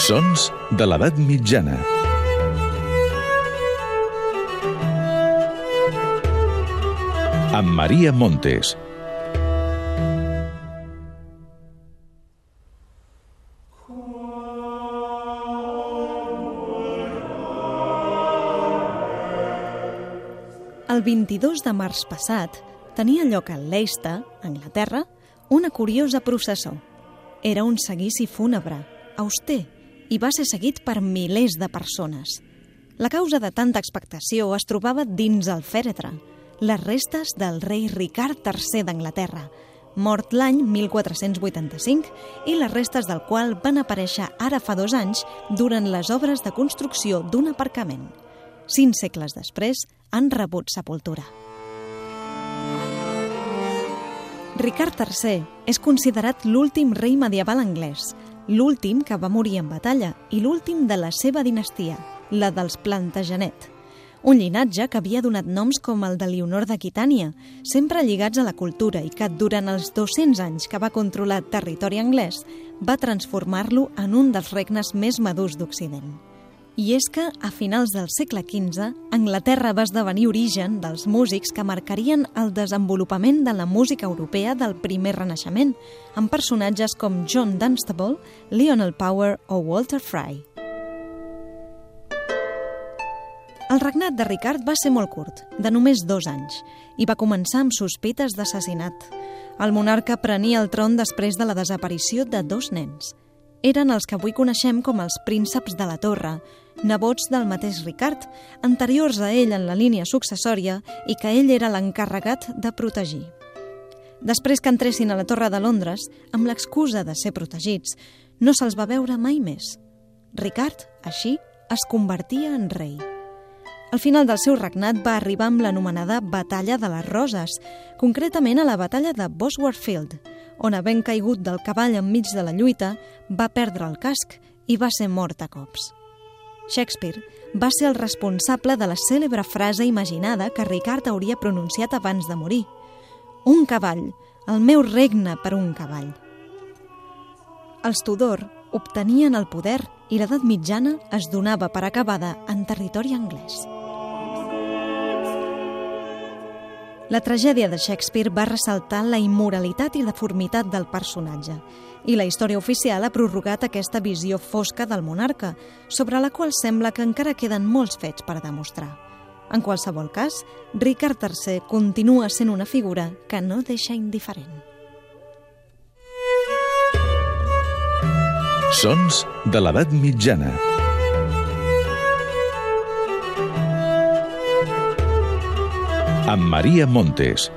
Sons de l'edat mitjana. Amb Maria Montes. El 22 de març passat tenia lloc a Leicester, Anglaterra, una curiosa processó. Era un seguici fúnebre, auster, i va ser seguit per milers de persones. La causa de tanta expectació es trobava dins el fèretre, les restes del rei Ricard III d'Anglaterra, mort l'any 1485 i les restes del qual van aparèixer ara fa dos anys durant les obres de construcció d'un aparcament. Cinc segles després han rebut sepultura. Ricard III és considerat l'últim rei medieval anglès, l'últim que va morir en batalla i l'últim de la seva dinastia, la dels Plantagenet. Un llinatge que havia donat noms com el de Leonor d'Aquitània, sempre lligats a la cultura i que durant els 200 anys que va controlar territori anglès va transformar-lo en un dels regnes més madurs d'Occident. I és que, a finals del segle XV, Anglaterra va esdevenir origen dels músics que marcarien el desenvolupament de la música europea del primer renaixement, amb personatges com John Dunstable, Lionel Power o Walter Fry. El regnat de Ricard va ser molt curt, de només dos anys, i va començar amb sospites d'assassinat. El monarca prenia el tron després de la desaparició de dos nens. Eren els que avui coneixem com els prínceps de la Torre, nebots del mateix Ricard, anteriors a ell en la línia successòria i que ell era l'encarregat de protegir. Després que entressin a la Torre de Londres, amb l'excusa de ser protegits, no se'ls va veure mai més. Ricard, així, es convertia en rei. Al final del seu regnat va arribar amb l'anomenada Batalla de les Roses, concretament a la batalla de Bosworth Field, on, havent caigut del cavall enmig de la lluita, va perdre el casc i va ser mort a cops. Shakespeare va ser el responsable de la cèlebre frase imaginada que Ricard hauria pronunciat abans de morir. Un cavall, el meu regne per un cavall. Els Tudor obtenien el poder i l'edat mitjana es donava per acabada en territori anglès. La tragèdia de Shakespeare va ressaltar la immoralitat i deformitat del personatge, i la història oficial ha prorrogat aquesta visió fosca del monarca, sobre la qual sembla que encara queden molts fets per demostrar. En qualsevol cas, Ricard III continua sent una figura que no deixa indiferent. Sons de l'edat mitjana. Amb Maria Montes.